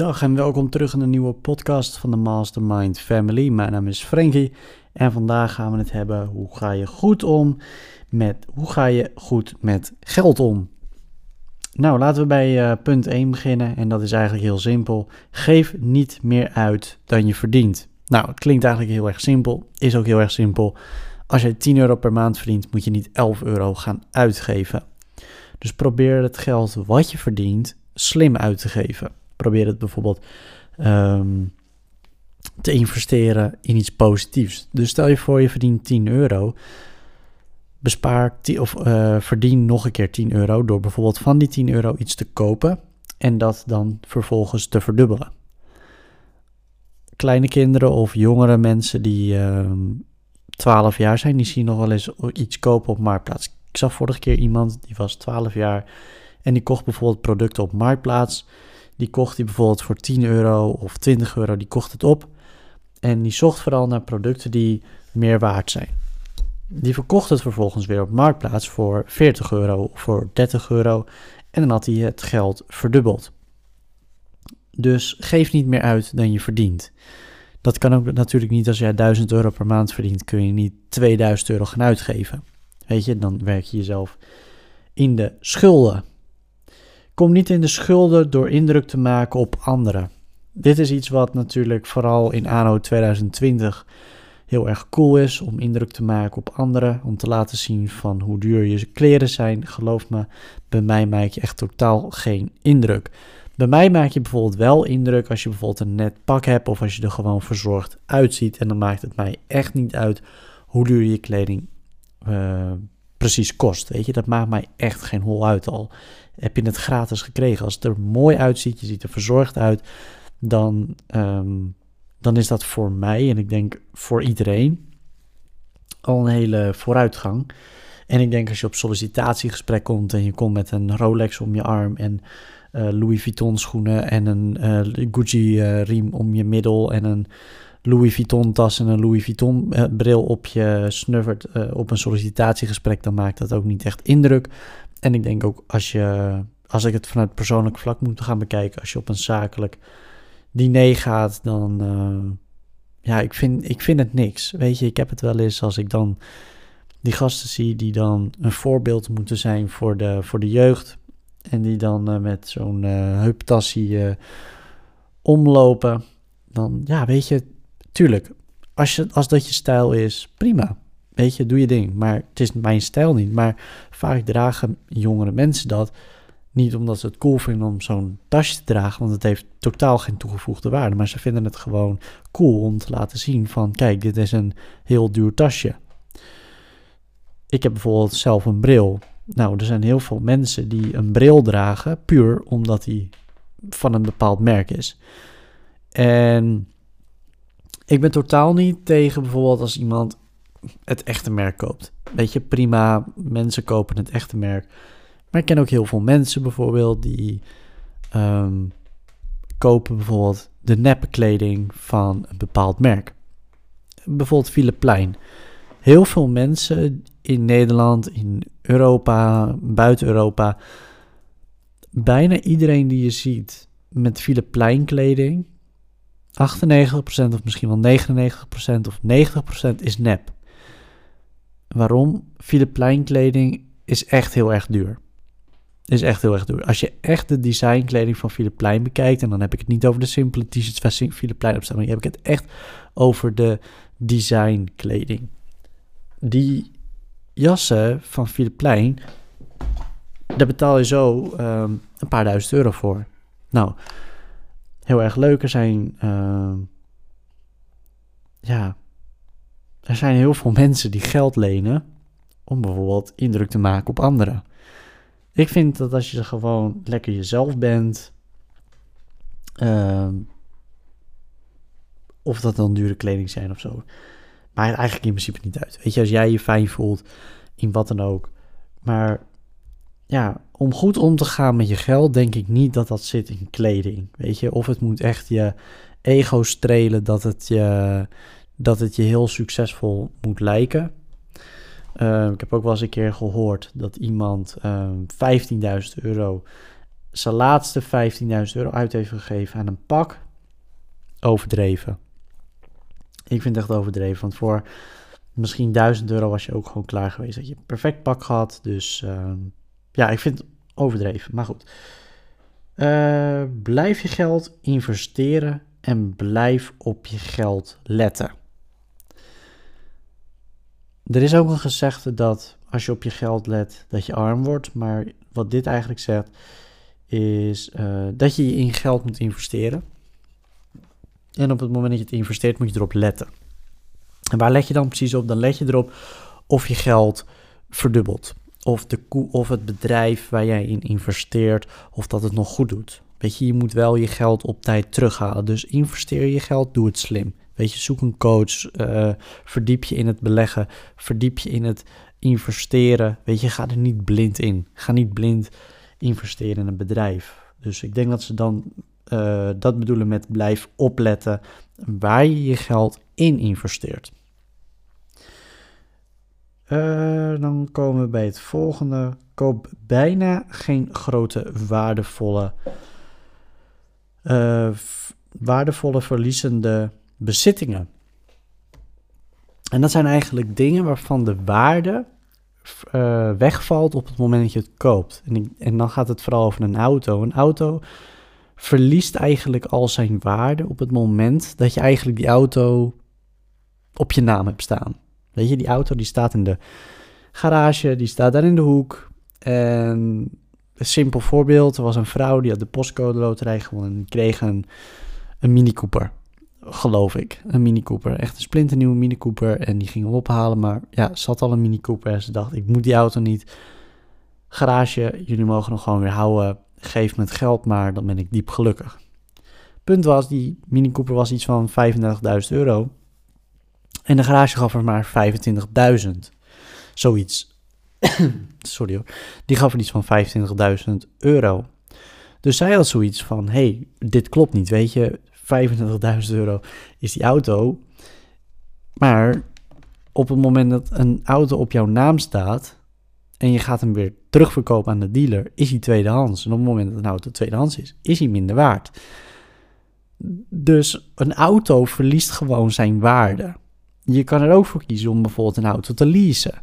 Goeiedag en welkom terug in een nieuwe podcast van de Mastermind Family. Mijn naam is Frankie en vandaag gaan we het hebben hoe ga je goed om met hoe ga je goed met geld om. Nou, laten we bij uh, punt 1 beginnen en dat is eigenlijk heel simpel. Geef niet meer uit dan je verdient. Nou, het klinkt eigenlijk heel erg simpel, is ook heel erg simpel. Als je 10 euro per maand verdient, moet je niet 11 euro gaan uitgeven. Dus probeer het geld wat je verdient slim uit te geven. Probeer het bijvoorbeeld ehm, te investeren in iets positiefs. Dus stel je voor je verdient 10 euro. Bespaar of uh, verdien nog een keer 10 euro door bijvoorbeeld van die 10 euro iets te kopen en dat dan vervolgens te verdubbelen. Kleine kinderen of jongere mensen die uh, ehm, 12 jaar zijn, die zien nog wel eens iets kopen op Marktplaats. Ik zag vorige keer iemand die was 12 jaar en die kocht bijvoorbeeld producten op Marktplaats. Die kocht hij bijvoorbeeld voor 10 euro of 20 euro, die kocht het op. En die zocht vooral naar producten die meer waard zijn. Die verkocht het vervolgens weer op Marktplaats voor 40 euro of voor 30 euro. En dan had hij het geld verdubbeld. Dus geef niet meer uit dan je verdient. Dat kan ook natuurlijk niet als jij 1000 euro per maand verdient, kun je niet 2000 euro gaan uitgeven. Weet je, dan werk je jezelf in de schulden. Kom niet in de schulden door indruk te maken op anderen. Dit is iets wat natuurlijk vooral in anno 2020 heel erg cool is om indruk te maken op anderen, om te laten zien van hoe duur je kleren zijn. Geloof me, bij mij maak je echt totaal geen indruk. Bij mij maak je bijvoorbeeld wel indruk als je bijvoorbeeld een net pak hebt of als je er gewoon verzorgd uitziet. En dan maakt het mij echt niet uit hoe duur je kleding uh, precies kost. Weet je, dat maakt mij echt geen hol uit al. Heb je het gratis gekregen? Als het er mooi uitziet, je ziet er verzorgd uit, dan, ehm, dan is dat voor mij en ik denk voor iedereen al een hele vooruitgang. En ik denk als je op sollicitatiegesprek komt en je komt met een Rolex om je arm en uh, Louis Vuitton schoenen en een uh, Gucci uh, riem om je middel en een Louis Vuitton tas en een Louis Vuitton uh, bril op je snuffert uh, op een sollicitatiegesprek, dan maakt dat ook niet echt indruk. En ik denk ook als je, als ik het vanuit persoonlijk vlak moet gaan bekijken, als je op een zakelijk diner gaat, dan, uh, ja, ik vind, ik vind het niks. Weet je, ik heb het wel eens als ik dan die gasten zie die dan een voorbeeld moeten zijn voor de, voor de jeugd. En die dan met zo'n heuptassie omlopen. Dan, ja, weet je, tuurlijk, als, als dat je stijl is, prima. Weet je, doe je ding. Maar het is mijn stijl niet. Maar vaak dragen jongere mensen dat niet omdat ze het cool vinden om zo'n tasje te dragen, want het heeft totaal geen toegevoegde waarde. Maar ze vinden het gewoon cool om te laten zien van, kijk, dit is een heel duur tasje. Ik heb bijvoorbeeld zelf een bril. Nou, er zijn heel veel mensen die een bril dragen puur omdat die van een bepaald merk is. En ik ben totaal niet tegen bijvoorbeeld als iemand het echte merk koopt. Weet je, prima, mensen kopen het echte merk. Maar ik ken ook heel veel mensen bijvoorbeeld die um, kopen bijvoorbeeld de neppe van een bepaald merk. Bijvoorbeeld Plein. Heel veel mensen in Nederland, in Europa, buiten Europa, bijna iedereen die je ziet met Plein kleding, 98% of misschien wel 99% of 90% is nep. Waarom? Philip Plein kleding is echt heel erg duur. Is echt heel erg duur. Als je echt de designkleding van Philip Plein bekijkt, en dan heb ik het niet over de simpele t-shirts van Philip Plein maar heb ik het echt over de designkleding. Die jassen van Philip Plein, daar betaal je zo um, een paar duizend euro voor. Nou, heel erg leuk. Er zijn, uh, ja, er zijn heel veel mensen die geld lenen om bijvoorbeeld indruk te maken op anderen. Ik vind dat als je gewoon lekker jezelf bent, uh, of dat dan dure kleding zijn of zo, maakt eigenlijk in principe niet uit. Weet je, als jij je fijn voelt in wat dan ook, maar ja, om goed om te gaan met je geld, denk ik niet dat dat zit in kleding. Weet je, of het moet echt je ego strelen dat het je, dat het je heel succesvol moet lijken. Uh, ik heb ook wel eens een keer gehoord dat iemand uh, ehm, 15.000 euro zijn laatste 15.000 euro uit heeft gegeven aan een pak. Overdreven. Ik vind het echt overdreven, want voor misschien 1000 euro was je ook gewoon klaar geweest. Dat je een perfect pak gehad. Dus ehm, ja, ik vind het overdreven. Maar goed. Uh, blijf je geld investeren en blijf op je geld letten. Er is ook een gezegde dat als je op je geld let, dat je arm wordt. Maar wat dit eigenlijk zegt, is uh, dat je in geld moet investeren. En op het moment dat je het investeert, moet je erop letten. En waar let je dan precies op? Dan let je erop of je geld verdubbelt. Of, de of het bedrijf waar jij in investeert, of dat het nog goed doet. Weet je, je moet wel je geld op tijd terughalen. Dus investeer je geld, doe het slim. Weet je, zoek een coach, uh, verdiep je in het beleggen, verdiep je in het investeren. Weet je, ga er niet blind in. Ga niet blind investeren in een bedrijf. Dus ik denk dat ze dan uh, dat bedoelen met blijf opletten waar je je geld in investeert. Uh, dan komen we bij het volgende. Koop bijna geen grote waardevolle, uh, waardevolle verliezende bezittingen. En dat zijn eigenlijk dingen waarvan de waarde uh, wegvalt op het moment dat je het koopt. En, en, dan gaat het vooral over een auto. Een auto verliest eigenlijk al zijn waarde op het moment dat je eigenlijk die auto op je naam hebt staan. Weet je, die auto die staat in de garage, die staat daar in de hoek. En een simpel voorbeeld, er was een vrouw die had de postcode loterij gewonnen en kreeg een, een Mini Cooper. Geloof ik, een Mini Cooper. Echt een splinternieuwe Mini Cooper. En die ging hem ophalen, maar ja, ze had al een Mini Cooper. En ze dacht, ik moet die auto niet. Garage, jullie mogen nog gewoon weer houden. Geef me het geld maar, dan ben ik diep gelukkig. Punt was, die Mini Cooper was iets van 35.000 euro. En de garage gaf er maar 25.000. Zoiets. Sorry hoor. Die gaf er iets van 25.000 euro. Dus zij had zoiets van: hey, dit klopt niet. Weet je, 25.000 euro is die auto. Maar op het moment dat een auto op jouw naam staat. en je gaat hem weer terugverkopen aan de dealer, is hij tweedehands. En op het moment dat een auto tweedehands is, is hij minder waard. Dus een auto verliest gewoon zijn waarde. Je kan er ook voor kiezen om bijvoorbeeld een auto te leasen.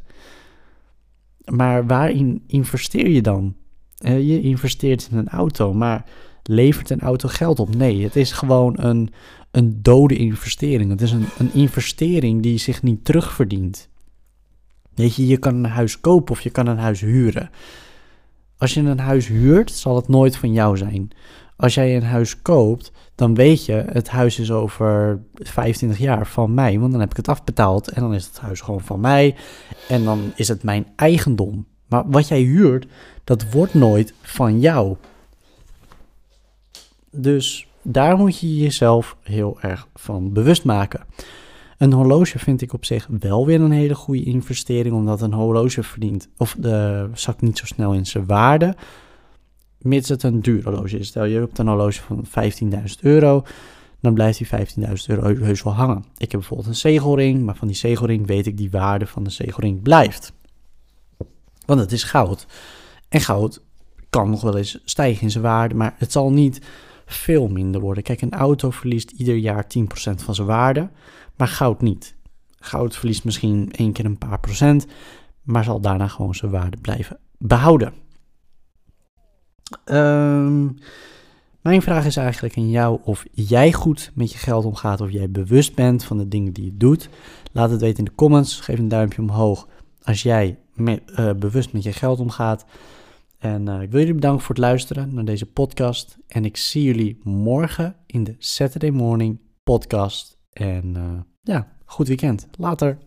Maar waarin investeer je dan? Je investeert in een auto, maar levert een auto geld op? Nee, het is gewoon een, een dode investering. Het is een, een investering die zich niet terugverdient. Weet je, je kan een huis kopen of je kan een huis huren. Als je een huis huurt, zal het nooit van jou zijn. Als jij een huis koopt, dan weet je, het huis is over 25 jaar van mij, want dan heb ik het afbetaald en dan is het huis gewoon van mij en dan is het mijn eigendom. Maar wat jij huurt, dat wordt nooit van jou. Dus daar moet je jezelf heel erg van bewust maken. Een horloge vind ik op zich wel weer een hele goede investering, omdat een horloge verdient, of de, zakt niet zo snel in zijn waarde, mits het een duur horloge is. Stel je hebt een horloge van 15.000 euro, dan blijft die 15.000 euro heus wel hangen. Ik heb bijvoorbeeld een zegelring, maar van die zegelring weet ik die waarde van de zegelring blijft. Want het is goud. En goud kan nog wel eens stijgen in zijn waarde, maar het zal niet veel minder worden. Kijk, een auto verliest ieder jaar 10% van zijn waarde, maar goud niet. Goud verliest misschien één keer een paar procent, maar zal daarna gewoon zijn waarde blijven behouden. Um, mijn vraag is eigenlijk aan jou of jij goed met je geld omgaat, of jij bewust bent van de dingen die je doet. Laat het weten in de comments. Geef een duimpje omhoog als jij uh, bewust met je geld omgaat. En uh, ik wil jullie bedanken voor het luisteren naar deze podcast. En ik zie jullie morgen in de Saturday Morning Podcast. En uh, ja, goed weekend. Later.